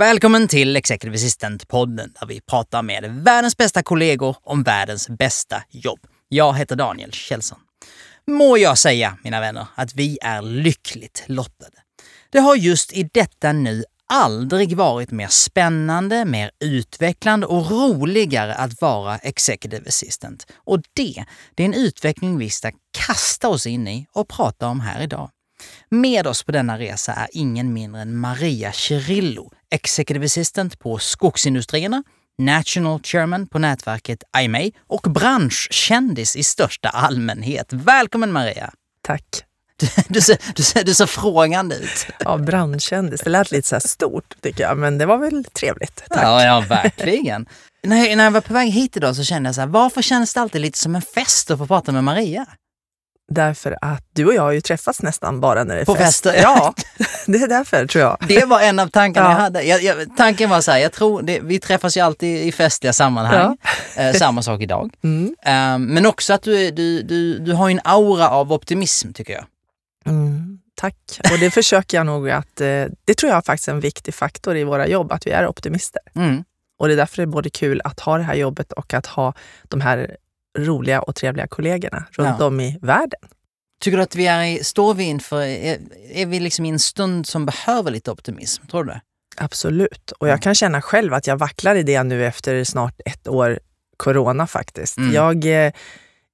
Välkommen till Executive Assistant-podden där vi pratar med världens bästa kollegor om världens bästa jobb. Jag heter Daniel Kjellson. Må jag säga, mina vänner, att vi är lyckligt lottade. Det har just i detta nu aldrig varit mer spännande, mer utvecklande och roligare att vara executive assistant. Och det, det är en utveckling vi ska kasta oss in i och prata om här idag. Med oss på denna resa är ingen mindre än Maria Cirillo, Executive Assistant på Skogsindustrierna, National Chairman på nätverket IMA och branschkändis i största allmänhet. Välkommen Maria! Tack. Du, du, ser, du, ser, du ser frågande ut. Ja, branschkändis. Det lät lite så stort tycker jag, men det var väl trevligt. Tack. Ja, ja verkligen. när, jag, när jag var på väg hit idag så kände jag så här, varför känns det alltid lite som en fest att få prata med Maria? Därför att du och jag har ju träffats nästan bara när det är På fest. fester? Ja, det är därför tror jag. Det var en av tankarna Ja. jag hade. Jag, jag, tanken var så här, jag tror det, vi träffas ju alltid i festliga sammanhang. Eh, samma sak idag. Mm. Eh, men också att du, du, du, du har en aura av optimism tycker jag. Mm, tack. Och det försöker jag nog att... Eh, det tror jag faktiskt är en viktig faktor i våra jobb, att vi är optimister. Mm. Och det är därför det är både kul att ha det här jobbet och att ha de här roliga och trevliga kollegorna runt Ja. om i världen. Tycker du att vi är i, står vi inför, är, är vi liksom i en stund som behöver lite optimism? Tror du? Absolut. Och jag Mm. kan känna själv att jag vacklar i det nu efter snart ett år corona faktiskt. Mm. Jag eh,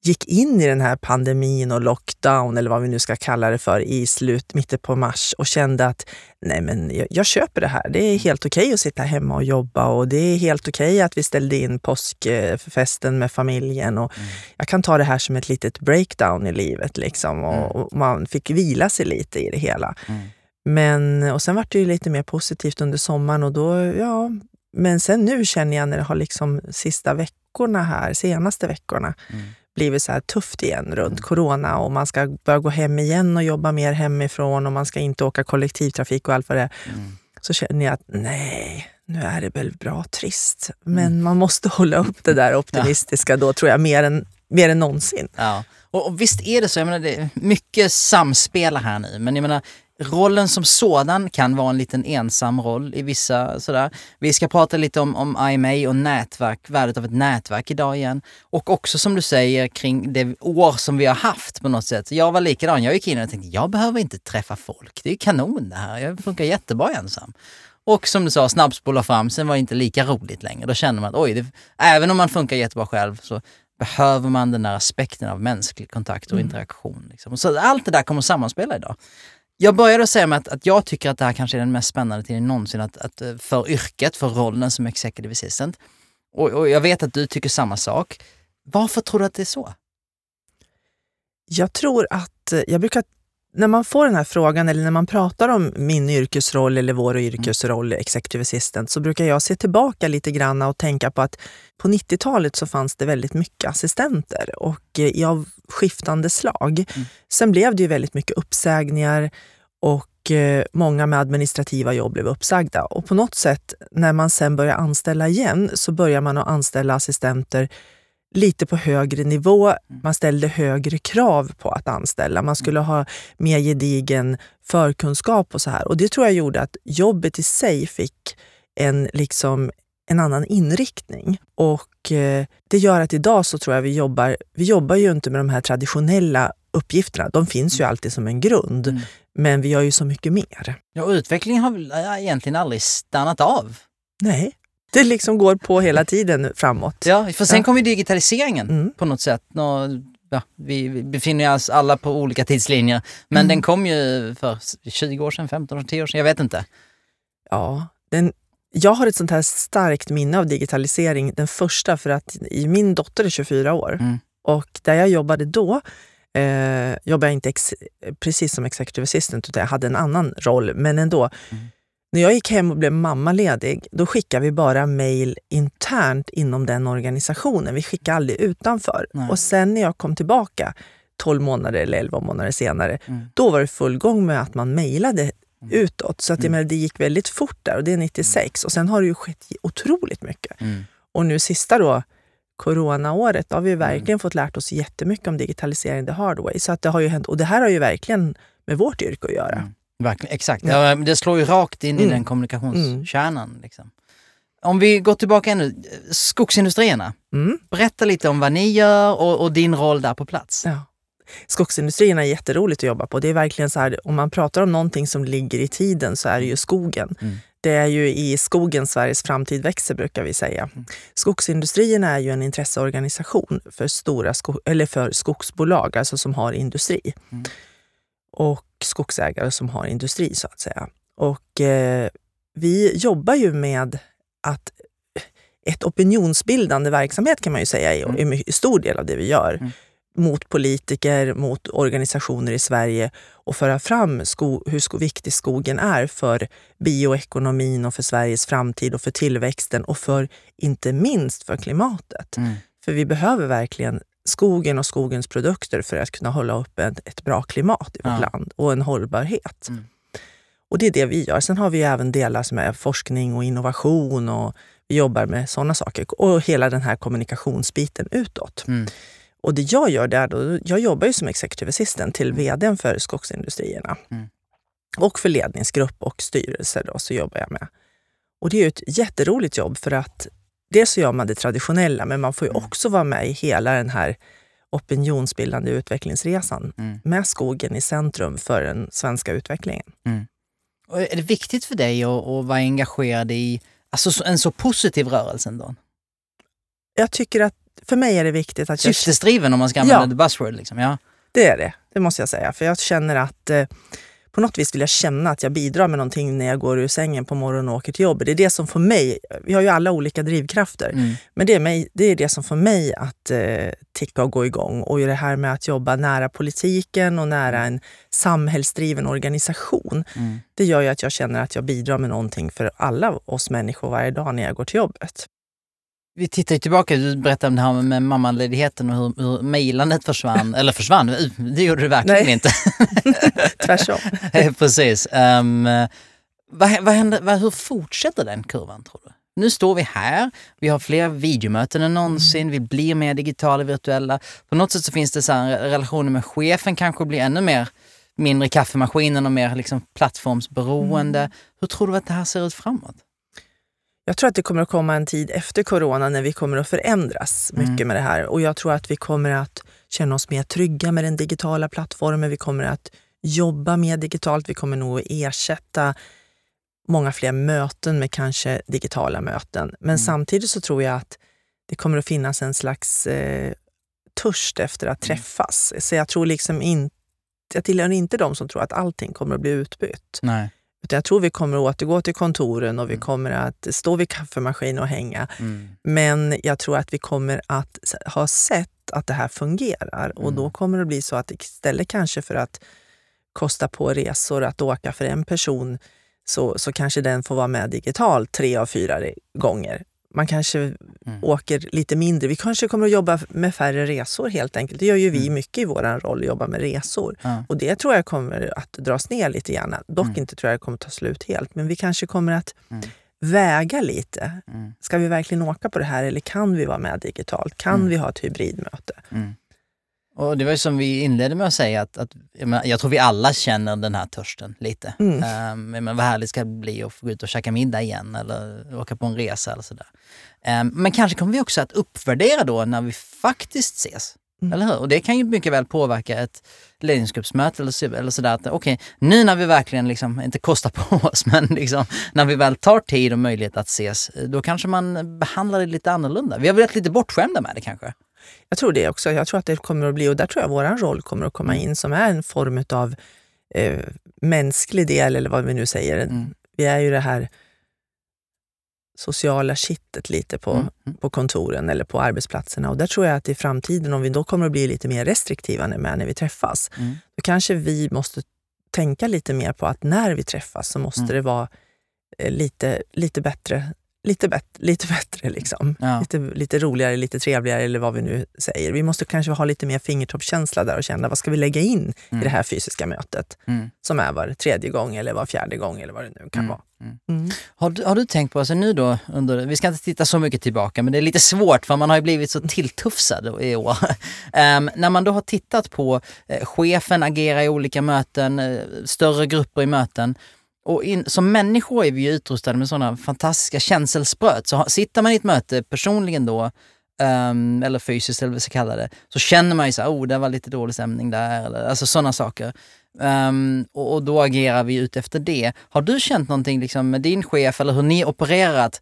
gick in i den här pandemin och lockdown eller vad vi nu ska kalla det för i slut, mitten på mars och kände att nej men jag, jag köper det här. Det är helt okej att sitta hemma och jobba och det är helt okej att vi ställde in påskfesten med familjen och Mm. jag kan ta det här som ett litet breakdown i livet liksom och, Mm. och man fick vila sig lite i det hela. Mm. Men, och sen var det ju lite mer positivt under sommaren och då, ja, men sen nu känner jag när det har liksom sista veckorna här, senaste veckorna, Mm. Blivit så här tufft igen runt corona och man ska börja gå hem igen och jobba mer hemifrån och man ska inte åka kollektivtrafik och allt vad det är. Mm. Så känner jag att nej, nu är det väl bra trist. Men Mm. man måste hålla upp det där optimistiska då tror jag mer än, mer än någonsin. Ja. Och, och visst är det så, jag menar, det är mycket samspel här nu, men jag menar, rollen som sådan kan vara en liten ensam roll i vissa sådär. Vi ska prata lite om, om IMA och nätverk, värdet av ett nätverk idag igen. Och också som du säger kring det år som vi har haft på något sätt. Jag var likadan, jag gick in och tänkte jag behöver inte träffa folk, det är kanon det här, jag funkar jättebra ensam. Och som du sa, snabbspola fram, sen var det inte lika roligt längre. Då känner man att oj, det, även om man funkar jättebra själv så behöver man den där aspekten av mänsklig kontakt och interaktion. Liksom. Så allt det där kommer sammanspela idag. Jag började säga med att, att jag tycker att det här kanske är den mest spännande tiden någonsin att, att, eh, för yrket, för rollen som executive assistant. Och, och jag vet att du tycker samma sak. Varför tror du att det är så? Jag tror att, eh, jag brukar, när man får den här frågan eller när man pratar om min yrkesroll eller vår yrkesroll, executive assistant, så brukar jag se tillbaka lite grann och tänka på att på 90-talet så fanns det väldigt mycket assistenter och eh, av skiftande slag. Mm. Sen blev det ju väldigt mycket uppsägningar och eh, många med administrativa jobb blev uppsagda. Och på något sätt, när man sen börjar anställa igen, så börjar man att anställa assistenter lite på högre nivå. Man ställde högre krav på att anställa. Man skulle ha mer gedigen förkunskap och så här. Och det tror jag gjorde att jobbet i sig fick en, liksom, en annan inriktning. Och eh, det gör att idag så tror jag vi jobbar, vi jobbar ju inte med de här traditionella uppgifterna. De finns ju alltid som en grund. Mm. Men vi gör ju så mycket mer. Ja, utvecklingen har väl egentligen aldrig stannat av. Nej, det liksom går på hela tiden framåt. Ja, för sen Ja. kom ju digitaliseringen Mm. på något sätt. Nå, ja, vi befinner oss alla på olika tidslinjer, men Mm. den kom ju för 20 år sedan, 15 år sedan, 10 år sedan, jag vet inte. Ja, den, jag har ett sånt här starkt minne av digitalisering. Den första för att i min dotter är 24 år Mm. och där jag jobbade då eh, jobbade jag inte precis som executive assistant utan jag hade en annan roll, men ändå. Mm. När jag gick hem och blev mammaledig, då skickade vi bara mejl internt inom den organisationen. Vi skickade aldrig utanför. Nej. Och sen när jag kom tillbaka 12 månader eller 11 månader senare, Mm. då var det full gång med att man mejlade utåt. Så att menar, det gick väldigt fort där och det är 96. Och sen har det ju skett otroligt mycket. Mm. Och nu sista då, coronaåret, då har vi verkligen fått lärt oss jättemycket om digitalisering the hard way. Så att det har ju hänt, och det här har ju verkligen med vårt yrke att göra. Mm. Verkligen, exakt. Ja. Ja. Det slår ju rakt in i Mm. den kommunikationskärnan. Liksom. Om vi går tillbaka ännu, skogsindustrierna. Mm. Berätta lite om vad ni gör och, och din roll där på plats. Ja. Skogsindustrierna är jätteroligt att jobba på. Det är verkligen så här, om man pratar om någonting som ligger i tiden så är det ju skogen. Mm. Det är ju i skogen Sveriges framtid växer brukar vi säga. Skogsindustrierna är ju en intresseorganisation för, stora sko- eller för skogsbolag, alltså som har industri. Mm. Och skogsägare som har industri så att säga. Och eh, vi jobbar ju med att ett opinionsbildande verksamhet kan man ju säga är Mm. en mycket stor del av det vi gör. Mm. Mot politiker, mot organisationer i Sverige och föra fram sko- hur sko- viktig skogen är för bioekonomin och för Sveriges framtid och för tillväxten och för inte minst för klimatet. Mm. För vi behöver verkligen skogen och skogens produkter för att kunna hålla upp ett, ett bra klimat i vårt Ja. land och en hållbarhet. Mm. Och det är det vi gör. Sen har vi även delar som är forskning och innovation och vi jobbar med sådana saker. Och hela den här kommunikationsbiten utåt. Mm. Och det jag gör där då, jag jobbar ju som executive assistant till vdn för skogsindustrierna. Mm. Och för ledningsgrupp och styrelse då, så jobbar jag med. Och det är ett jätteroligt jobb för att dels så gör man det traditionella men man får ju Mm. också vara med i hela den här opinionsbildande utvecklingsresan Mm. med skogen i centrum för den svenska utvecklingen. Och är det viktigt för dig att, att vara engagerad i alltså, så- en så positiv rörelse ändå? Jag tycker att för mig är det viktigt att jag Syftesdriven om man ska använda Ja. the buzzword. Liksom. Ja. Det är det, det måste jag säga. För jag känner att eh, på något vis vill jag känna att jag bidrar med någonting när jag går ur sängen på morgonen och åker till jobbet. Det är det som får mig, vi har ju alla olika drivkrafter, Mm. men det är, mig, det är det som får mig att eh, ticka och gå igång. Och det här med att jobba nära politiken och nära en samhällsdriven organisation, Mm. det gör ju att jag känner att jag bidrar med någonting för alla oss människor varje dag när jag går till jobbet. Vi tittar ju tillbaka, du berättade om det här med mammaledigheten och hur, hur mejlandet försvann. Eller försvann, det gjorde det verkligen Nej. inte. Tvärtom. Eh, Precis. Um, vad, vad händer, vad, hur fortsätter den kurvan tror du? Nu står vi här, vi har fler videomöten än någonsin, vi blir mer digitala, virtuella. På något sätt så finns det så här, relationer med chefen kanske blir ännu mer mindre kaffemaskinen och mer liksom plattformsberoende. Hur tror du att det här ser ut framåt? Jag tror att det kommer att komma en tid efter corona när vi kommer att förändras mycket Mm. med det här. Och jag tror att vi kommer att känna oss mer trygga med den digitala plattformen. Vi kommer att jobba mer digitalt. Vi kommer nog att ersätta många fler möten med kanske digitala möten. Men Mm. samtidigt så tror jag att det kommer att finnas en slags eh, törst efter att Mm. träffas. Så jag tror liksom inte, jag tillhör inte de som tror att allting kommer att bli utbytt. Nej. Utan jag tror vi kommer att återgå till kontoren och vi Mm. kommer att stå vid kaffemaskinen och hänga. Mm. Men jag tror att vi kommer att ha sett att det här fungerar och Mm. då kommer det bli så att istället kanske för att kosta på resor att åka för en person så, så kanske den får vara med digitalt tre av fyra gånger. Man kanske Mm. åker lite mindre. Vi kanske kommer att jobba med färre resor helt enkelt. Det gör ju vi Mm. mycket i vår roll, jobba med resor. Ja. Och det tror jag kommer att dras ner lite grann. Dock Mm. inte tror jag det kommer att ta slut helt, men vi kanske kommer att Mm. väga lite. Mm. Ska vi verkligen åka på det här eller kan vi vara med digitalt? Kan Mm. vi ha ett hybridmöte? Och det var ju som vi inledde med att säga att, att jag, menar, jag tror vi alla känner den här törsten lite. Mm. Um, men vad härligt ska det bli att få gå ut och käka middag igen eller åka på en resa eller sådär. Ehm, men kanske kommer vi också att uppvärdera då när vi faktiskt ses. Mm. Eller hur? Och det kan ju mycket väl påverka ett ledningsgruppsmöte eller, så, eller sådär. Okej, nu när vi verkligen, liksom, inte kostar på oss, men liksom, när vi väl tar tid och möjlighet att ses, då kanske man behandlar det lite annorlunda. Vi har varit lite bortskämda med det kanske. Jag tror det också. Jag tror att det kommer att bli, och där tror jag vår roll kommer att komma Mm. in som är en form av eh, mänsklig del eller vad vi nu säger. Mm. Vi är ju det här sociala kittet lite på, Mm. Mm. på kontoren eller på arbetsplatserna. Och där tror jag att i framtiden, om vi då kommer att bli lite mer restriktiva med när vi träffas, Mm. då kanske vi måste tänka lite mer på att när vi träffas så måste Mm. det vara eh, lite, lite bättre. Lite, bet, lite bättre, liksom. Ja. Lite, lite roligare, lite trevligare eller vad vi nu säger. Vi måste kanske ha lite mer fingertoppskänsla där och känna vad ska vi lägga in Mm. i det här fysiska mötet Mm. som är var tredje gång eller var fjärde gång eller vad det nu kan Mm. vara. Mm. Mm. Har, du, har du tänkt på, alltså nu då, under, vi ska inte titta så mycket tillbaka, men det är lite svårt för man har ju blivit så tilltufsad i år. Ehm, när man då har tittat på eh, chefen agera i olika möten, eh, större grupper i möten, och in, som människor är vi ju utrustade med sådana fantastiska känselspröt. Så sitter man i ett möte personligen då, um, eller fysiskt eller vad vi ska kalla det, så känner man ju så här, oh det var lite dålig stämning där, eller alltså sådana saker. Um, och, och då agerar vi ut efter det. Har du känt någonting liksom med din chef eller hur ni opererat?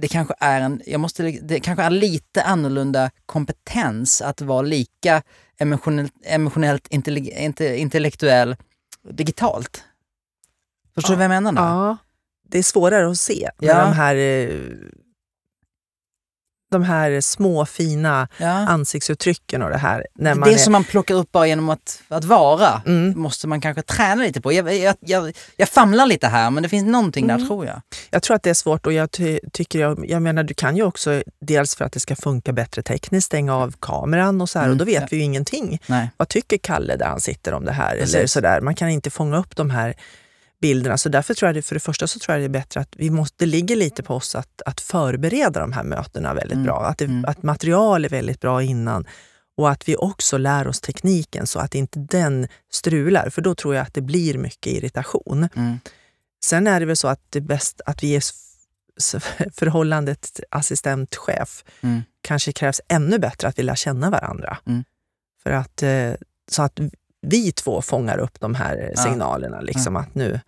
det kanske är en, jag måste, det kanske är lite annorlunda kompetens att vara lika emotionellt, emotionellt inte, intellektuell digitalt? Förstår du vad jag menar? Där? Ja, det är svårare att se Ja. de här eh, de här små fina Ja. ansiktsuttrycken och det här. När man det är, som man plockar upp bara genom att, att vara mm, måste man kanske träna lite på. Jag, jag, jag, jag famlar lite här men det finns någonting där Mm. tror jag. jag tror att det är svårt och jag ty, tycker, jag, jag menar du kan ju också, dels för att det ska funka bättre tekniskt, stänga av kameran och så här Mm, och då vet ja. vi ju ingenting. Nej. Vad tycker Kalle där han sitter om det här? Eller Precis. sådär. Man kan inte fånga upp de här bilderna. Så därför tror jag det, för det första så tror jag det är bättre att vi måste, det ligger lite på oss att, att förbereda de här mötena väldigt Mm, bra. Att, det, mm. att material är väldigt bra innan och att vi också lär oss tekniken så att inte den strular. För då tror jag att det blir mycket irritation. Mm. Sen är det väl så att det är bäst att vi är förhållandet assistent-chef Mm. kanske krävs ännu bättre att vi lär känna varandra. Mm. För att, eh, så att vi två fångar upp de här signalerna. Liksom att nu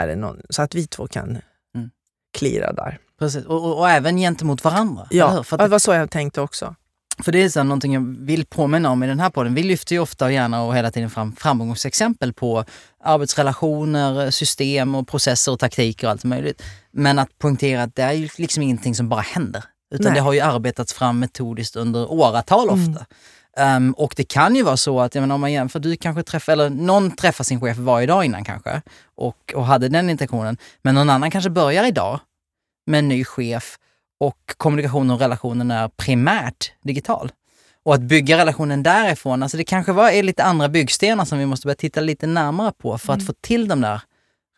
är det någon, så att vi två kan Mm. klira där. Precis. Och, och, och även gentemot varandra. Ja, För, det att, var så jag tänkte också. för det är så någonting jag vill påminna om i den här podden. Vi lyfter ju ofta och gärna och hela tiden fram framgångsexempel på arbetsrelationer, system och processer och taktiker och allt möjligt. Men att poängtera att det är ju liksom ingenting som bara händer. Utan Nej. det har ju arbetats fram metodiskt under åratal Mm. Ehm, och det kan ju vara så att, jag menar, om man jämför, du kanske träffar, eller någon träffar sin chef varje dag innan kanske och, och hade den intentionen. Men någon annan kanske börjar idag med en ny chef och kommunikationen och relationen är primärt digital. Och att bygga relationen därifrån, alltså det kanske var, är lite andra byggstenar som vi måste börja titta lite närmare på för att Mm. få till de där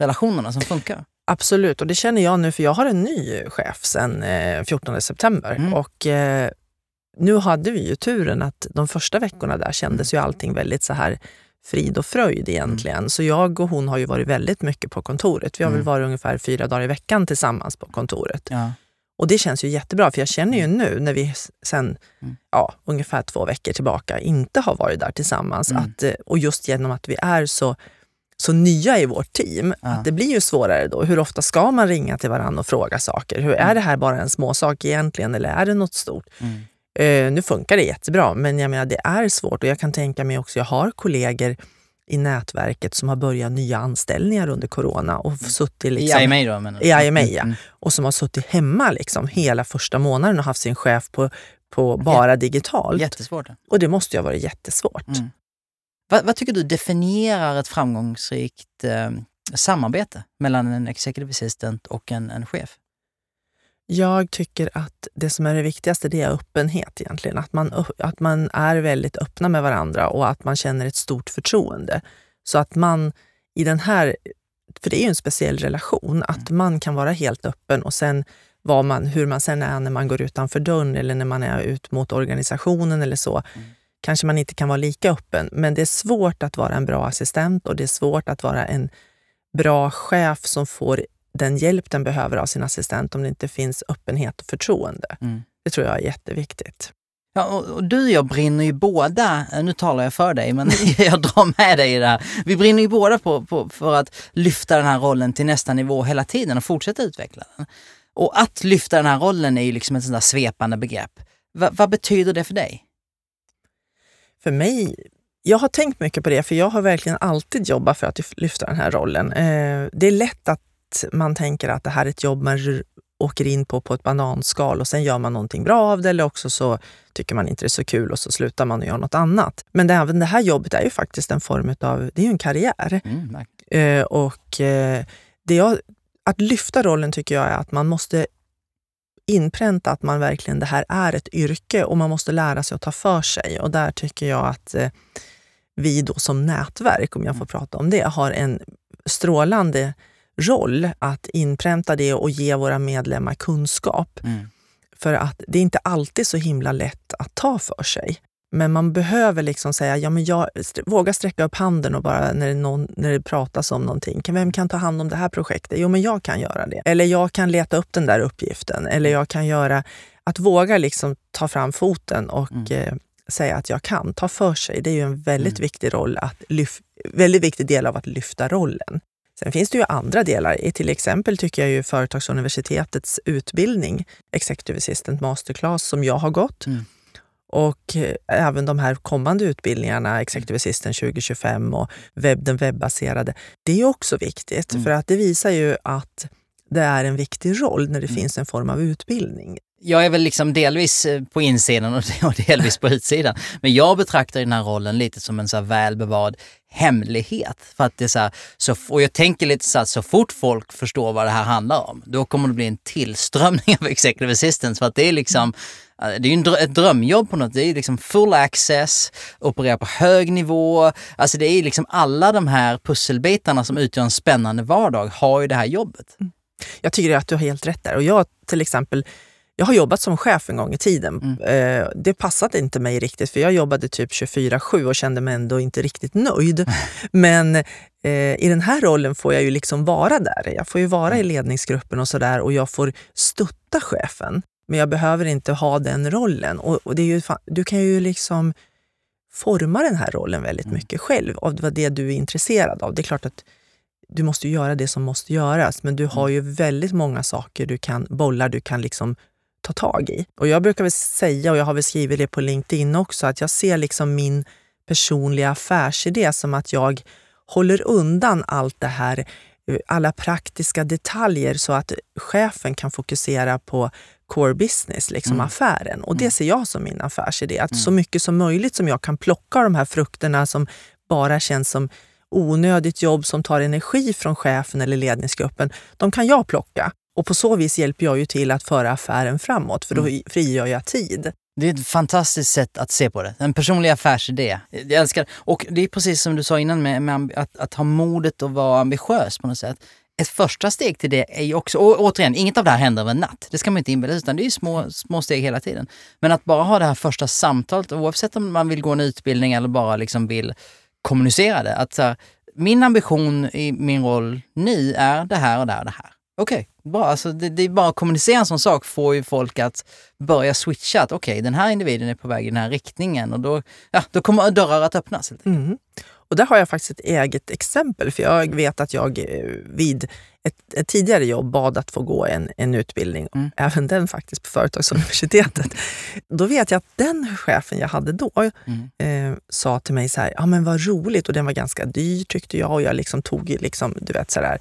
relationerna som funkar. Absolut, och det känner jag nu för jag har en ny chef sedan eh, 14 september. Mm. Och eh, nu hade vi ju turen att de första veckorna där kändes ju allting väldigt så här frid och fröjd egentligen. Så jag och hon har ju varit väldigt mycket på kontoret. Vi har Mm. väl varit ungefär fyra dagar i veckan tillsammans på kontoret. Ja. Och det känns ju jättebra, för jag känner ju nu när vi sen Mm. ja, ungefär två veckor tillbaka inte har varit där tillsammans, Mm. att, eh, och just genom att vi är så, så nya i vårt team, Ja. att det blir ju svårare då. Hur ofta ska man ringa till varandra och fråga saker? Hur, Mm. Är det här bara en småsak egentligen eller är det något stort? Mm. Eh, nu funkar det jättebra, men jag menar, det är svårt och jag kan tänka mig också, jag har kollegor i nätverket som har börjat nya anställningar under corona och suttit I liksom, IMA då menar? I IMA, ja. Mm. och som har suttit hemma liksom hela första månaden och haft sin chef på, på bara digitalt. Jättesvårt. Och det måste ju ha varit jättesvårt. Mm. Vad, vad tycker du definierar ett framgångsrikt eh, samarbete mellan en executive assistant och en, en chef? Jag tycker att det som är det viktigaste det är öppenhet egentligen. Att man, att man är väldigt öppna med varandra och att man känner ett stort förtroende. Så att man i den här, för det är ju en speciell relation, att man kan vara helt öppen och sen vad man, hur man sen är när man går utanför dörren eller när man är ut mot organisationen eller så. Mm. Kanske man inte kan vara lika öppen, men det är svårt att vara en bra assistent och det är svårt att vara en bra chef som får den hjälp den behöver av sin assistent om det inte finns öppenhet och förtroende. Mm. Det tror jag är jätteviktigt. Ja, och, du och jag brinner ju båda, eh, nu talar jag för dig, men jag drar med dig i det här. Vi brinner ju båda på, på, för att lyfta den här rollen till nästa nivå hela tiden och fortsätta utveckla den. Och att lyfta den här rollen är ju liksom ett sånt där svepande begrepp. Va, vad betyder det för dig? För mig, jag har tänkt mycket på det, för jag har verkligen alltid jobbat för att lyf- lyfta den här rollen. Eh, det är lätt att man tänker att det här är ett jobb man åker in på på ett bananskal och sen gör man någonting bra av det eller också så tycker man inte det är så kul och så slutar man och gör något annat. Men det, även det här jobbet är ju faktiskt en form av, det är ju en karriär. Mm. Eh, och eh, det jag att lyfta rollen tycker jag är att man måste inpränta att man verkligen, det här är ett yrke och man måste lära sig att ta för sig. Och där tycker jag att eh, vi då som nätverk, om jag får prata om det, har en strålande roll att inpränta det och ge våra medlemmar kunskap. Mm. För att det är inte alltid så himla lätt att ta för sig. Men man behöver liksom säga, ja, men jag, våga sträcka upp handen och bara när det, någon, när det pratas om någonting. Vem kan ta hand om det här projektet? Jo, men jag kan göra det. Eller jag kan leta upp den där uppgiften. Eller jag kan göra... Att våga liksom ta fram foten och Mm. eh, säga att jag kan, ta för sig. Det är ju en väldigt Mm. viktig roll, att lyf, väldigt viktig del av att lyfta rollen. Sen finns det ju andra delar. I till exempel tycker jag ju Företagsuniversitetets utbildning, Executive Assistant Masterclass, som jag har gått. Mm. Och eh, även de här kommande utbildningarna, Executive Assistant 2025 och webb, den webbaserade. Det är också viktigt, Mm. för att det visar ju att det är en viktig roll när det Mm. finns en form av utbildning. Jag är väl liksom delvis eh, på insidan och och delvis på utsidan. Men jag betraktar den här rollen lite som en så här välbevarad hemlighet. För att det är så här, så, och jag tänker lite så att så fort folk förstår vad det här handlar om, då kommer det bli en tillströmning av executive assistance. För att det är liksom, eh, det är ju ett drömjobb på något. Det är liksom full access, operera på hög nivå. Alltså det är liksom alla de här pusselbitarna som utgör en spännande vardag har ju det här jobbet. Mm. Jag tycker att du har helt rätt där. Och jag till exempel, jag har jobbat som chef en gång i tiden. Mm. Eh, Det passade inte mig riktigt för jag jobbade typ 24-7 och kände mig ändå inte riktigt nöjd. Men eh, i den här rollen får jag ju liksom vara där. Jag får ju vara Mm. i ledningsgruppen och sådär och jag får stötta chefen. Men jag behöver inte ha den rollen. Och, och det är ju, du kan ju liksom forma den här rollen väldigt Mm. mycket själv av vad det du är intresserad av. Det är klart att du måste göra det som måste göras, men du har ju väldigt många saker du kan bollar du kan liksom ta tag i. Och jag brukar väl säga, och jag har väl skrivit det på LinkedIn också, att jag ser liksom min personliga affärsidé som att jag håller undan allt det här, eh, alla praktiska detaljer så att chefen kan fokusera på core business, liksom Mm. affären. Och det ser jag som min affärsidé. Att Mm. så mycket som möjligt som jag kan plocka de här frukterna som bara känns som onödigt jobb som tar energi från chefen eller ledningsgruppen, de kan jag plocka. Och på så vis hjälper jag ju till att föra affären framåt, för då frigör jag tid. Det är ett fantastiskt sätt att se på det. En personlig affärsidé. Jag älskar det. Och det är precis som du sa innan med, med att, att ha modet och vara ambitiös på något sätt. Ett första steg till det är ju också, och återigen, inget av det här händer över en natt. Det ska man inte inbilla sig, utan det är små, små steg hela tiden. Men att bara ha det här första samtalet, oavsett om man vill gå en utbildning eller bara liksom vill kommunicera det. Att så här, min ambition i min roll nu är det här och det här och det här. Okej, bra. Alltså det, det är bara att kommunicera en sån sak får ju folk att börja switcha. Att okej, den här individen är på väg i den här riktningen och då, ja, då kommer dörrar att öppnas. Mm. Och där har jag faktiskt ett eget exempel, för jag vet att jag eh, vid ett, ett tidigare jobb bad att få gå en, en utbildning, Mm. även den faktiskt på Företagsuniversitetet. Då vet jag att den chefen jag hade då Mm. eh, sa till mig så här, ja men vad roligt, och den var ganska dyr tyckte jag och jag liksom tog liksom, du vet så där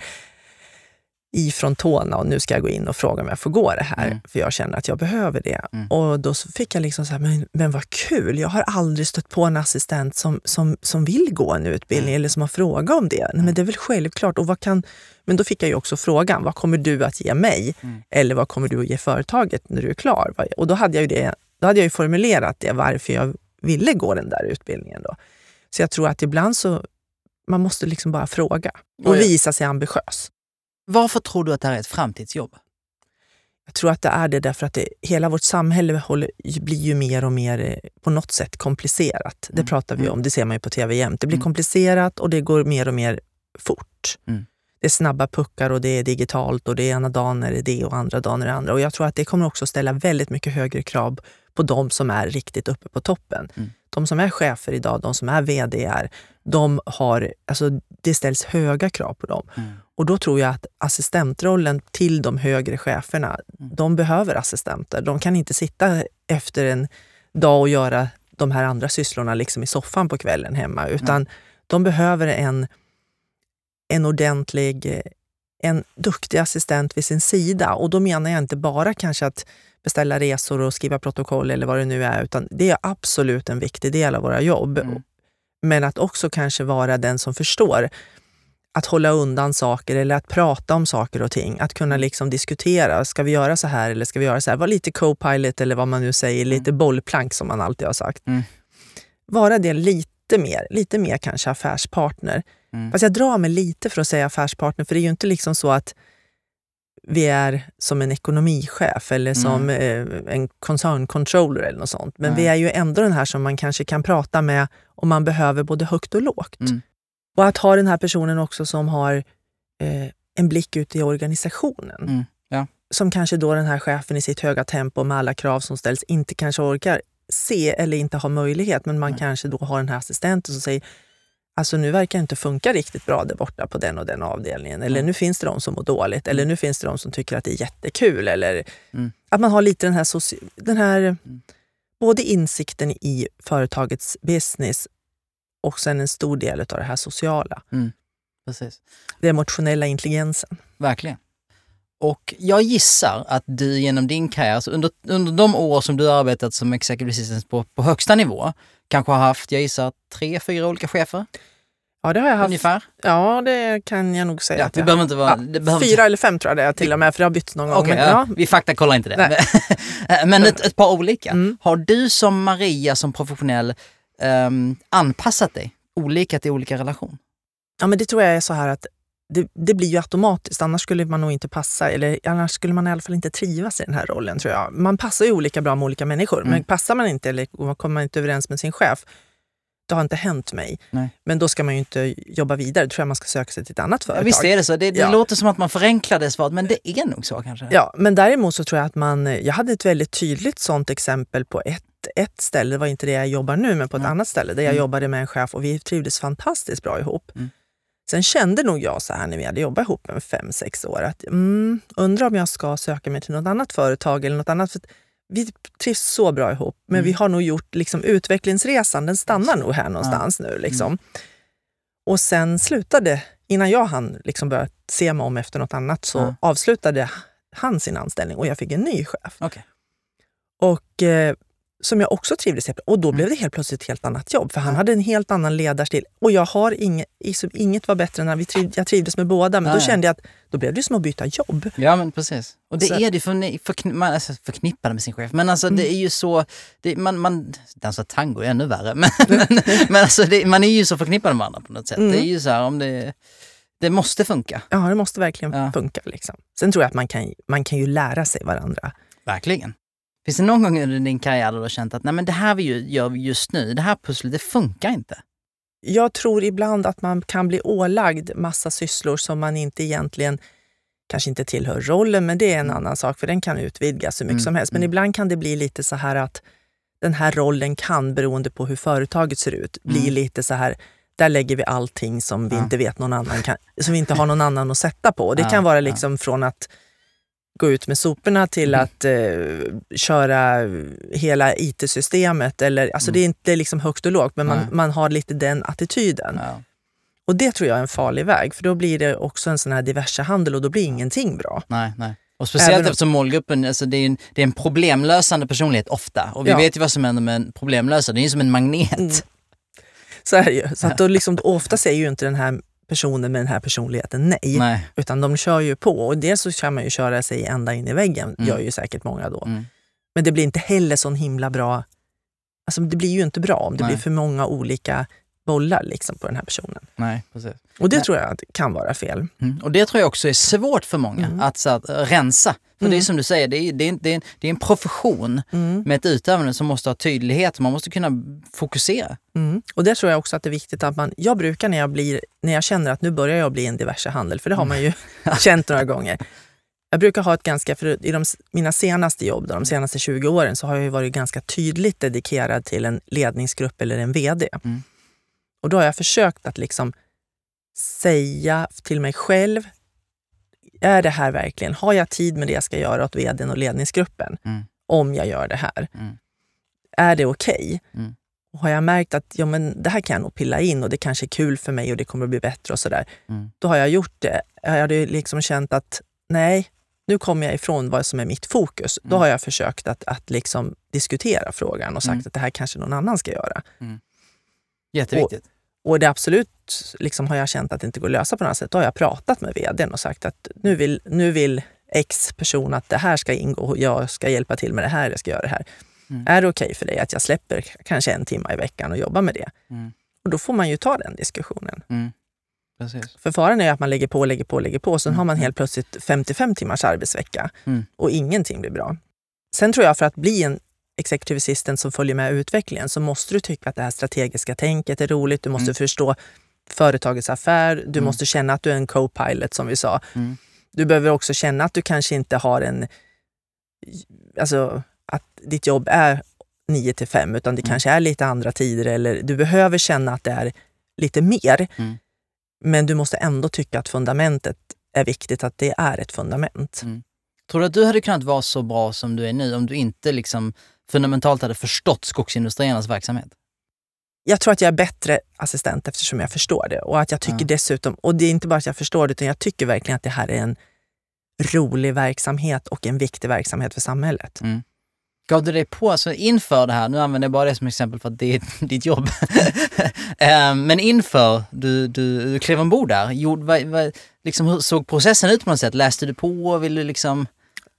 ifrån tårna och nu ska jag gå in och fråga om jag får gå det här, Mm. för jag känner att jag behöver det. Mm. Och då fick jag liksom så här, men, men vad kul, jag har aldrig stött på en assistent som, som, som vill gå en utbildning eller som har frågat om det. Nej, men det är väl självklart. Och vad kan, men då fick jag ju också frågan, vad kommer du att ge mig? Mm. Eller vad kommer du att ge företaget när du är klar? Och då hade jag ju, det, då hade jag ju formulerat det, varför jag ville gå den där utbildningen. Då. Så jag tror att ibland så, man måste liksom bara fråga och visa sig ambitiös. Varför tror du att det här är ett framtidsjobb? Jag tror att det är det därför att det, hela vårt samhälle håller, blir ju mer och mer eh, på något sätt komplicerat. Det Mm. pratar vi Mm. om, det ser man ju på tv jämt. Det blir Mm. komplicerat och det går mer och mer fort. Mm. Det är snabba puckar och det är digitalt och det är ena dagen är det det och andra dagen är det andra. Och jag tror att det kommer också ställa väldigt mycket högre krav på de som är riktigt uppe på toppen. Mm. De som är chefer idag, de som är VDR, de har, alltså det ställs höga krav på dem. Mm. Och då tror jag att assistentrollen till de högre cheferna, Mm. de behöver assistenter. De kan inte sitta efter en dag och göra de här andra sysslorna liksom i soffan på kvällen hemma, utan de behöver en, en ordentlig, en duktig assistent vid sin sida. Och då menar jag inte bara kanske att beställa resor och skriva protokoll eller vad det nu är, utan det är absolut en viktig del av våra jobb. Mm. Men att också kanske vara den som förstår att hålla undan saker eller att prata om saker och ting. Att kunna liksom diskutera. Ska vi göra så här eller ska vi göra så här? Var lite co-pilot eller vad man nu säger, lite bollplank som man alltid har sagt. Mm. Vara det lite mer, lite mer kanske affärspartner. Mm. Fast jag drar mig lite för att säga affärspartner, för det är ju inte liksom så att vi är som en ekonomichef eller som eh, en koncerncontroller eller något sånt. Men Nej. vi är ju ändå den här som man kanske kan prata med om man behöver både högt och lågt. Mm. Och att ha den här personen också som har eh, en blick ut i organisationen. Mm, ja. Som kanske då den här chefen i sitt höga tempo med alla krav som ställs inte kanske orkar se eller inte har möjlighet. Men man Nej. kanske då har den här assistenten som säger Alltså nu verkar det inte funka riktigt bra där borta på den och den avdelningen. Eller Mm. nu finns det de som mår dåligt. Eller nu finns det de som tycker att det är jättekul. Eller Mm. att man har lite den här, soci- den här Mm. både insikten i företagets business och sen en stor del av det här sociala. Precis. Den emotionella intelligensen. Verkligen. Och jag gissar att du genom din karriär, alltså under, under de år som du har arbetat som executive assistant på, på högsta nivå, kanske har haft, jag gissar, tre, fyra olika chefer Ja, det har jag haft. ungefär? Ja, det kan jag nog säga. Ja, det behöver inte vara... Ja, behöver Fyra eller fem tror jag det är till och med, för det har bytts någon gång. Men, ja, vi faktakollar inte det. Men ett, ett par olika. Mm. Har du som Maria som professionell ehm, anpassat dig olika till olika relation? ja, men det tror jag är så här att det, det blir ju automatiskt, annars skulle man nog inte passa, eller annars skulle man i alla fall inte trivas i den här rollen tror jag. Man passar ju olika bra med olika människor, Mm. men passar man inte eller kommer man inte överens med sin chef, det har inte hänt mig. Nej. Men då ska man ju inte jobba vidare, då tror jag man ska söka sig till ett annat Ja, företag. visst är det så. Det, det Ja. låter som att man förenklar det svaret, men det är nog så kanske. Ja, men däremot så tror jag att man, jag hade ett väldigt tydligt sånt exempel på ett, ett ställe, det var inte det jag jobbar nu, men på ett Mm. annat ställe där jag Mm. jobbade med en chef och vi trivdes fantastiskt bra ihop. Mm. Sen kände nog jag så här när vi hade jobbat ihop med fem, sex år att mm, undrar om jag ska söka mig till något annat företag eller något annat. För vi trivs så bra ihop, men Mm. vi har nog gjort liksom, utvecklingsresan, den stannar nog här någonstans nu. Liksom. Och sen slutade, innan jag hann liksom börja se mig om efter något annat, så avslutade han sin anställning och jag fick en ny chef. Okej. Och eh, som jag också trivdes helt Och då Mm. blev det helt plötsligt ett helt annat jobb. För han hade en helt annan ledarstil. Och jag har inget, liksom, inget var bättre än att vi triv, jag trivdes med båda. Men Ja, då kände jag att då blev det som att byta jobb. Ja men precis. Och det Så- är det för, förkni- man är så förknippade med sin chef. Men alltså Mm. det är ju så, det, man, man dansar tango är ännu värre. Men, men, men alltså det, man är ju så förknippad med varandra på något sätt. Mm. Det är ju så här om det, det måste funka. Ja, det måste verkligen Ja. funka. Liksom. Sen tror jag att man kan, man kan ju lära sig varandra. Verkligen. Finns det någon gång under din karriär då du har känt att nej men det här vi gör just nu, det här pusslet, det funkar inte? Jag tror ibland att man kan bli ålagd massa sysslor som man inte egentligen kanske inte tillhör rollen, men det är en annan sak för den kan utvidgas hur mycket Mm, som helst. Men mm. ibland kan det bli lite så här att den här rollen kan, beroende på hur företaget ser ut, bli Mm. lite så här där lägger vi allting som vi Ja. inte vet någon annan kan, som vi inte har någon annan att sätta på. Det Ja, kan vara ja. liksom från att gå ut med soporna till Mm. att eh, köra hela IT-systemet. Eller, alltså Mm. Det är inte liksom högt och lågt, men man, Nej. man har lite den attityden. Ja. Och det tror jag är en farlig väg, för då blir det också en sån här diverse handel och då blir ingenting bra. Nej, nej. Och speciellt Även om- eftersom målgruppen, alltså det, är en, det är en problemlösande personlighet ofta. Och vi Ja. vet ju vad som händer med en problemlösare, det är ju som en magnet. Mm. Så är det ju. Så att då liksom, ofta säger ju inte den här personen med den här personligheten nej, Nej. utan de kör ju på. Och dels så kan man ju köra sig ända in i väggen, Mm. gör ju säkert många då. Mm. Men det blir inte heller sån himla bra... Alltså det blir ju inte bra om det Nej. blir för många olika bollar liksom på den här personen. Nej, precis. Och det Nej. tror jag kan vara fel. Mm. Och det tror jag också är svårt för många, Mm. att, så att rensa. För det är Mm. som du säger, det är, det, är, det, är en, det är en profession Mm. med ett utövande som måste ha tydlighet, man måste kunna fokusera. Mm. Och det tror jag också att det är viktigt att man... Jag brukar när jag, blir, när jag känner att nu börjar jag bli en diverse handel, för det har man ju känt några gånger. Jag brukar ha ett ganska, för i de, mina senaste jobb, då, de senaste 20 åren, så har jag varit ganska tydligt dedikerad till en ledningsgrupp eller en VD. Mm. Och då har jag försökt att liksom säga till mig själv, är det här verkligen, har jag tid med det jag ska göra åt VDn och ledningsgruppen? Mm. Om jag gör det här. Mm. Är det okej? Mm. Och har jag märkt att ja, men det här kan jag nog pilla in och det kanske är kul för mig och det kommer att bli bättre och sådär. Mm. Då har jag gjort det. Jag hade liksom känt att nej, nu kommer jag ifrån vad som är mitt fokus. Då Mm. har jag försökt att, att liksom diskutera frågan och sagt Mm. att det här kanske någon annan ska göra. Jätteviktigt. Och det absolut liksom, har jag känt att det inte går att lösa på något sätt. Då har jag pratat med vdn och sagt att nu vill, nu vill X person att det här ska ingå och jag ska hjälpa till med det här, jag ska göra det här. Mm. Är det okej okay för dig att jag släpper kanske en timme i veckan och jobbar med det? Mm. Och då får man ju ta den diskussionen. Mm. För faran är att man lägger på, lägger på, lägger på. Sen har man mm. helt plötsligt 55 timmars arbetsvecka mm. och ingenting blir bra. Sen tror jag för att bli en executive assistant som följer med utvecklingen så måste du tycka att det här strategiska tänket är roligt. Du måste mm. förstå företagets affär. Du mm. måste känna att du är en co-pilot som vi sa. Mm. Du behöver också känna att du kanske inte har en... Alltså att ditt jobb är 9 till 5 utan det mm. kanske är lite andra tider eller du behöver känna att det är lite mer. Mm. Men du måste ändå tycka att fundamentet är viktigt, att det är ett fundament. Mm. Tror du att du hade kunnat vara så bra som du är nu om du inte liksom fundamentalt hade förstått skogsindustriernas verksamhet? Jag tror att jag är bättre assistent eftersom jag förstår det. Och att jag tycker ja. dessutom, och det är inte bara att jag förstår det, utan jag tycker verkligen att det här är en rolig verksamhet och en viktig verksamhet för samhället. Mm. Gav du dig på, alltså inför det här, nu använder jag bara det som exempel för att det är ditt jobb. Eh, men inför du, du, du klev ombord där, gjord, vad, vad, liksom, hur såg processen ut på något sätt? Läste du på? Vill du liksom...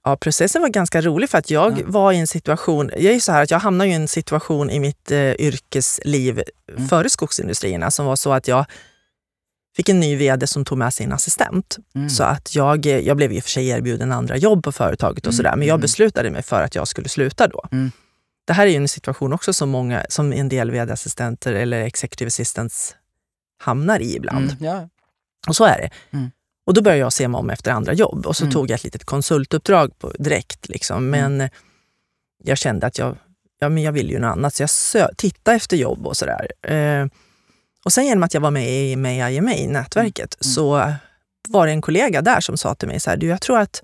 Ja, processen var ganska rolig för att jag ja. var i en situation, jag är så här att jag hamnade i en situation i mitt eh, yrkesliv mm. före skogsindustrierna som var så att jag fick en ny vd som tog med sin assistent. Mm. Så att jag, jag blev i och för sig erbjuden andra jobb på företaget och mm. sådär, men jag mm. beslutade mig för att jag skulle sluta då. Mm. Det här är ju en situation också som, många, som en del vd-assistenter eller executive assistants hamnar i ibland. Mm, ja. Och så är det. Mm. Och då började jag se mig om efter andra jobb och så mm. tog jag ett litet konsultuppdrag på, direkt. Liksom. Men jag kände att jag, ja, men jag vill ju något annat, så jag tittade efter jobb och sådär. Eh, och sen genom att jag var med i May IMA, nätverket, mm. så var det en kollega där som sa till mig så här, du, jag tror att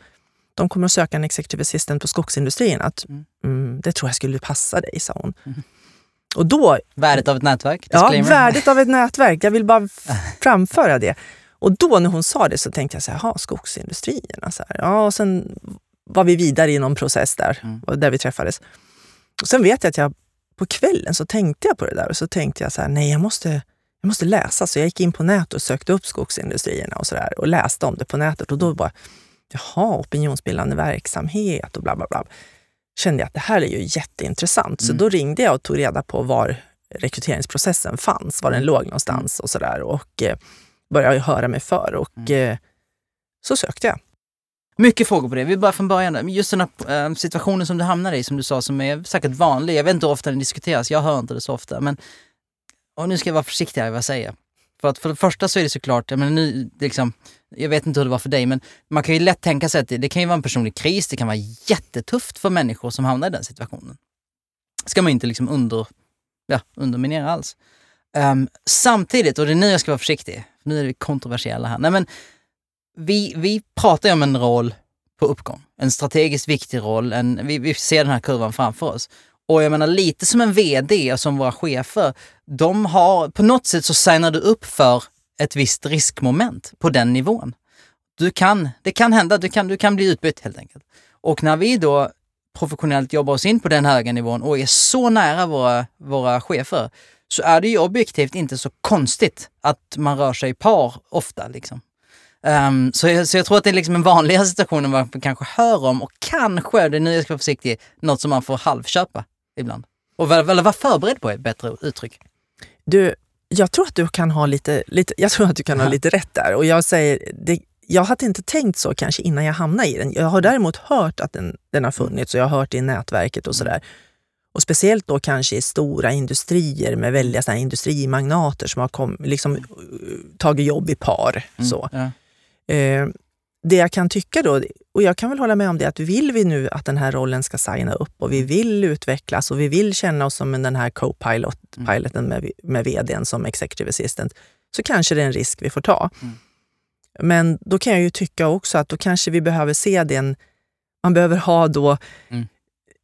de kommer att söka en executive assistant på skogsindustrin. Att, mm. Mm, det tror jag skulle passa dig, sa hon. Mm. Och då, värdet av ett nätverk? Disclaimer. Ja, värdet av ett nätverk. Jag vill bara framföra det. Och då när hon sa det så tänkte jag så här, skogsindustrierna. Så här. Ja, och sen var vi vidare i någon process där, mm. där vi träffades. Och sen vet jag att jag på kvällen så tänkte jag på det där och så tänkte jag så här, nej jag måste, jag måste läsa. Så jag gick in på nätet och sökte upp skogsindustrierna och, så där, och läste om det på nätet. Och då bara, jaha, opinionsbildande verksamhet och bla bla bla. Kände jag att det här är ju jätteintressant. Så mm. då ringde jag och tog reda på var rekryteringsprocessen fanns, var den mm. låg någonstans och sådär. Och eh, började höra mig för och mm. eh, så sökte jag. Mycket frågor på det. Vi börjar från början. Just den här äh, situationen som du hamnar i, som du sa, som är säkert vanlig. Jag vet inte hur ofta den diskuteras, jag hör inte det så ofta. Men och nu ska jag vara försiktig här vad jag säger. För att för det första så är det såklart, jag, menar, nu, liksom, jag vet inte hur det var för dig, men man kan ju lätt tänka sig att det, det kan ju vara en personlig kris, det kan vara jättetufft för människor som hamnar i den situationen. ska man inte liksom under, ja, underminera alls. Um, samtidigt, och det är nu jag ska vara försiktig, nu är vi kontroversiella här. Nej, men vi, vi pratar ju om en roll på uppgång, en strategiskt viktig roll, en, vi, vi ser den här kurvan framför oss. Och jag menar lite som en VD och som våra chefer, de har, på något sätt så signar du upp för ett visst riskmoment på den nivån. Du kan, det kan hända, du kan, du kan bli utbytt helt enkelt. Och när vi då professionellt jobbar oss in på den höga nivån och är så nära våra, våra chefer, så är det ju objektivt inte så konstigt att man rör sig i par ofta. Liksom. Um, så, jag, så jag tror att det är liksom en vanligare situation än vad man kanske hör om och kanske, det är nu jag ska vara försiktig, något som man får halvköpa ibland. Och eller vara förberedd på ett bättre uttryck. Du, jag tror att du kan ha lite, lite, jag tror att du kan ha lite rätt där. Och jag säger, det, jag hade inte tänkt så kanske innan jag hamnade i den. Jag har däremot hört att den, den har funnits och jag har hört det i nätverket och sådär. Och speciellt då kanske i stora industrier med väldiga såna industrimagnater som har kom, liksom, tagit jobb i par. Mm, så. Ja. Eh, det jag kan tycka då, och jag kan väl hålla med om det, att vill vi nu att den här rollen ska signa upp och vi vill utvecklas och vi vill känna oss som den här co-piloten mm. med, med vdn som executive assistant, så kanske det är en risk vi får ta. Mm. Men då kan jag ju tycka också att då kanske vi behöver se den, man behöver ha då mm.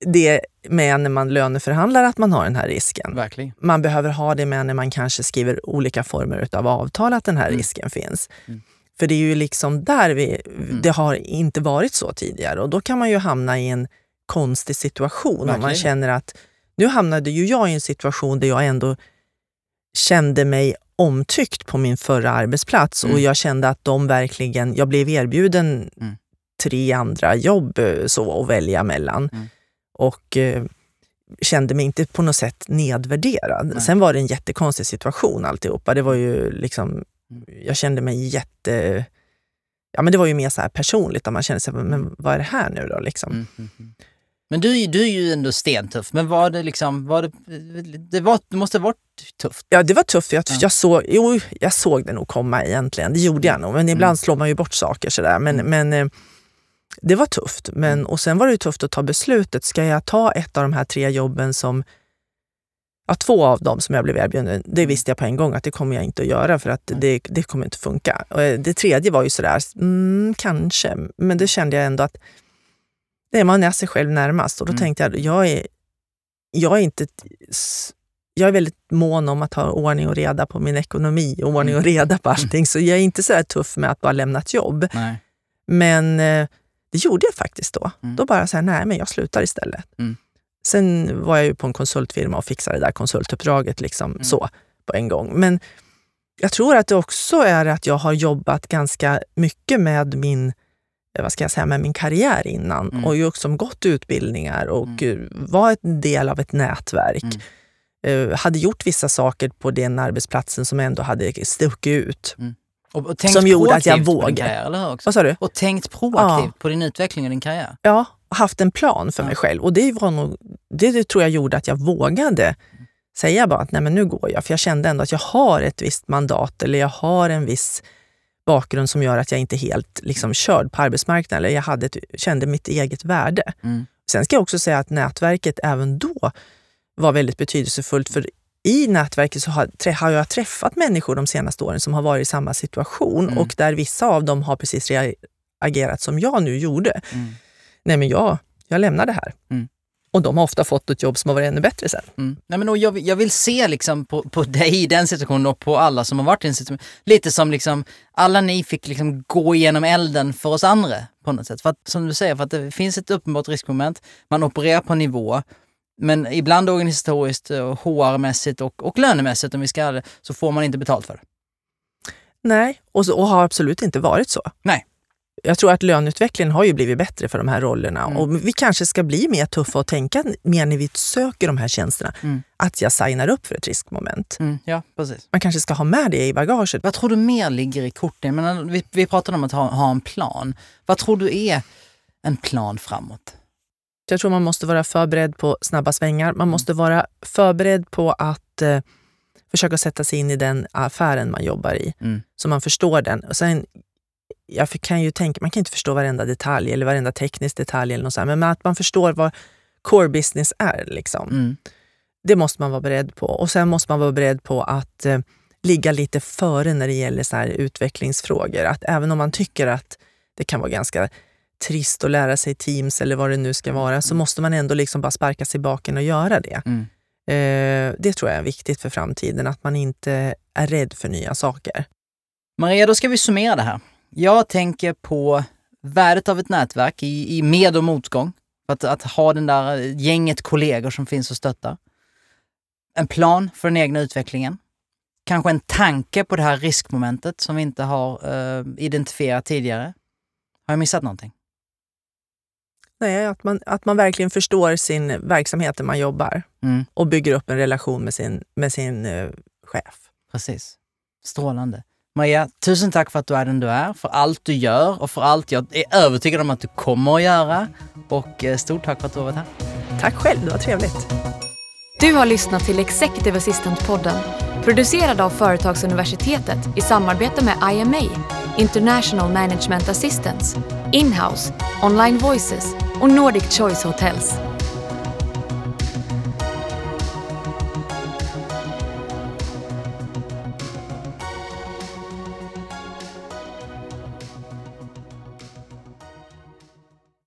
Det med när man löneförhandlar, att man har den här risken. Verkligen. Man behöver ha det med när man kanske skriver olika former av avtal, att den här mm. risken finns. Mm. För det är ju liksom där vi, mm. det har inte varit så tidigare och då kan man ju hamna i en konstig situation Verkligen. om man känner att nu hamnade ju jag i en situation där jag ändå kände mig omtyckt på min förra arbetsplats Mm. och jag kände att de verkligen, jag blev erbjuden Mm. tre andra jobb eh, så att välja mellan. Mm. Och eh, kände mig inte på något sätt nedvärderad. Nej. Sen var det en jättekonstig situation alltihopa. Det var ju liksom, Mm. jag kände mig jätte... Ja men det var ju mer så här personligt, där man kände sig, men vad är det här nu då liksom? Mm, mm, mm. Men du, är- du är ju ändå stentuff, men var det liksom, var det, det, var, det måste ha varit tufft? Ja, det var tufft. Jag, Ja. jag, såg, jo, jag såg det nog komma egentligen. Det gjorde jag nog. Men ibland Mm. slår man ju bort saker sådär. Men, Mm. men eh, det var tufft. Men, och sen var det ju tufft att ta beslutet. Ska jag ta ett av de här tre jobben som... Ja, två av dem som jag blev erbjuden, det visste jag på en gång att det kommer jag inte att göra för att Mm. det, det kommer inte funka. Och eh, det tredje var ju sådär, mm, kanske. Men det kände jag ändå att är man är sig själv närmast. Och då Mm. tänkte jag, jag är, jag är inte jag är väldigt mån om att ha ordning och reda på min ekonomi och ordning och reda på allting. Så jag är inte så här tuff med att bara lämna ett jobb. Nej. Men eh, det gjorde jag faktiskt då. Mm. Då bara så här, nej men jag slutar istället. Mm. Sen var jag ju på en konsultfirma och fixade det där konsultuppdraget liksom Mm. så på en gång. Men jag tror att det också är att jag har jobbat ganska mycket med min eh, vad ska jag säga, med min karriär innan Mm. och ju också gått utbildningar och Mm. var en del av ett nätverk Mm. eh, hade gjort vissa saker på den arbetsplatsen som ändå hade stuckit ut. Och, och Som gjorde att jag vågade. karriär, eller hur? Också? Vad sa du? Och tänkt proaktivt Ja. på din utveckling och din karriär. Ja, haft en plan för Ja. mig själv. Och det, var nog, det, det tror jag gjorde att jag vågade säga bara att nej men nu går jag. För jag kände ändå att jag har ett visst mandat eller jag har en viss bakgrund som gör att jag inte är helt liksom, körd på arbetsmarknaden. Eller jag hade ett, kände mitt eget värde. Mm. Sen ska jag också säga att nätverket även då var väldigt betydelsefullt. För i nätverket så har, har jag träffat människor de senaste åren som har varit i samma situation Mm. och där vissa av dem har precis reagerat som jag nu gjorde. Mm. Nej men jag, jag lämnar det här. Mm. Och de har ofta fått ett jobb som har varit ännu bättre sen. Mm. Nej, men jag, vill- jag vill se liksom på, på dig i den situationen och på alla som har varit i den situationen. Lite som liksom, alla ni fick liksom gå igenom elden för oss andra på något sätt. För att, som du säger, för att det finns ett uppenbart riskmoment. Man opererar på nivå. Men ibland organisatoriskt, och HR-mässigt och, och lönemässigt om vi ska så får man inte betalt för det. Nej, och, så, och har absolut inte varit så. Nej. Jag tror att löneutvecklingen har ju blivit bättre för de här rollerna Mm. och vi kanske ska bli mer tuffa och tänka mer när vi söker de här tjänsterna. Mm. Att jag signar upp för ett riskmoment. Mm, ja, precis. Man kanske ska ha med det i bagaget. Vad tror du mer ligger i korten? Vi, vi pratade om att ha, ha en plan. Vad tror du är en plan framåt? Jag tror man måste vara förberedd på snabba svängar. Man måste vara förberedd på att eh, försöka sätta sig in i den affären man jobbar i, Mm. så man förstår den. Och sen, jag kan ju tänka, man kan inte förstå varenda detalj eller varenda teknisk detalj, eller något sånt, men att man förstår vad core business är. Liksom. Mm. Det måste man vara beredd på. Och sen måste man vara beredd på att eh, ligga lite före när det gäller så här utvecklingsfrågor. Att även om man tycker att det kan vara ganska trist att lära sig Teams eller vad det nu ska vara, så måste man ändå liksom bara sparka sig i baken och göra det. Mm. Eh, det tror jag är viktigt för framtiden, att man inte är rädd för nya saker. Maria, då ska vi summera det här. Jag tänker på värdet av ett nätverk i, i med och motgång. Att, att ha den där gänget kollegor som finns och stöttar. En plan för den egna utvecklingen. Kanske en tanke på det här riskmomentet som vi inte har eh, identifierat tidigare. Har jag missat någonting? Nej, att, man, att man verkligen förstår sin verksamhet där man jobbar Mm, och bygger upp en relation med sin, med sin eh, chef. precis. Strålande. Maria, tusen tack för att du är den du är, för allt du gör och för allt jag är övertygad om att du kommer att göra. Och eh, stort tack för att du har varit här. Tack själv, det var trevligt. Du har lyssnat till Executive Assistant-podden producerad av Företagsuniversitetet i samarbete med IMA, International Management Assistance, Inhouse, Online Voices och Nordic Choice Hotels.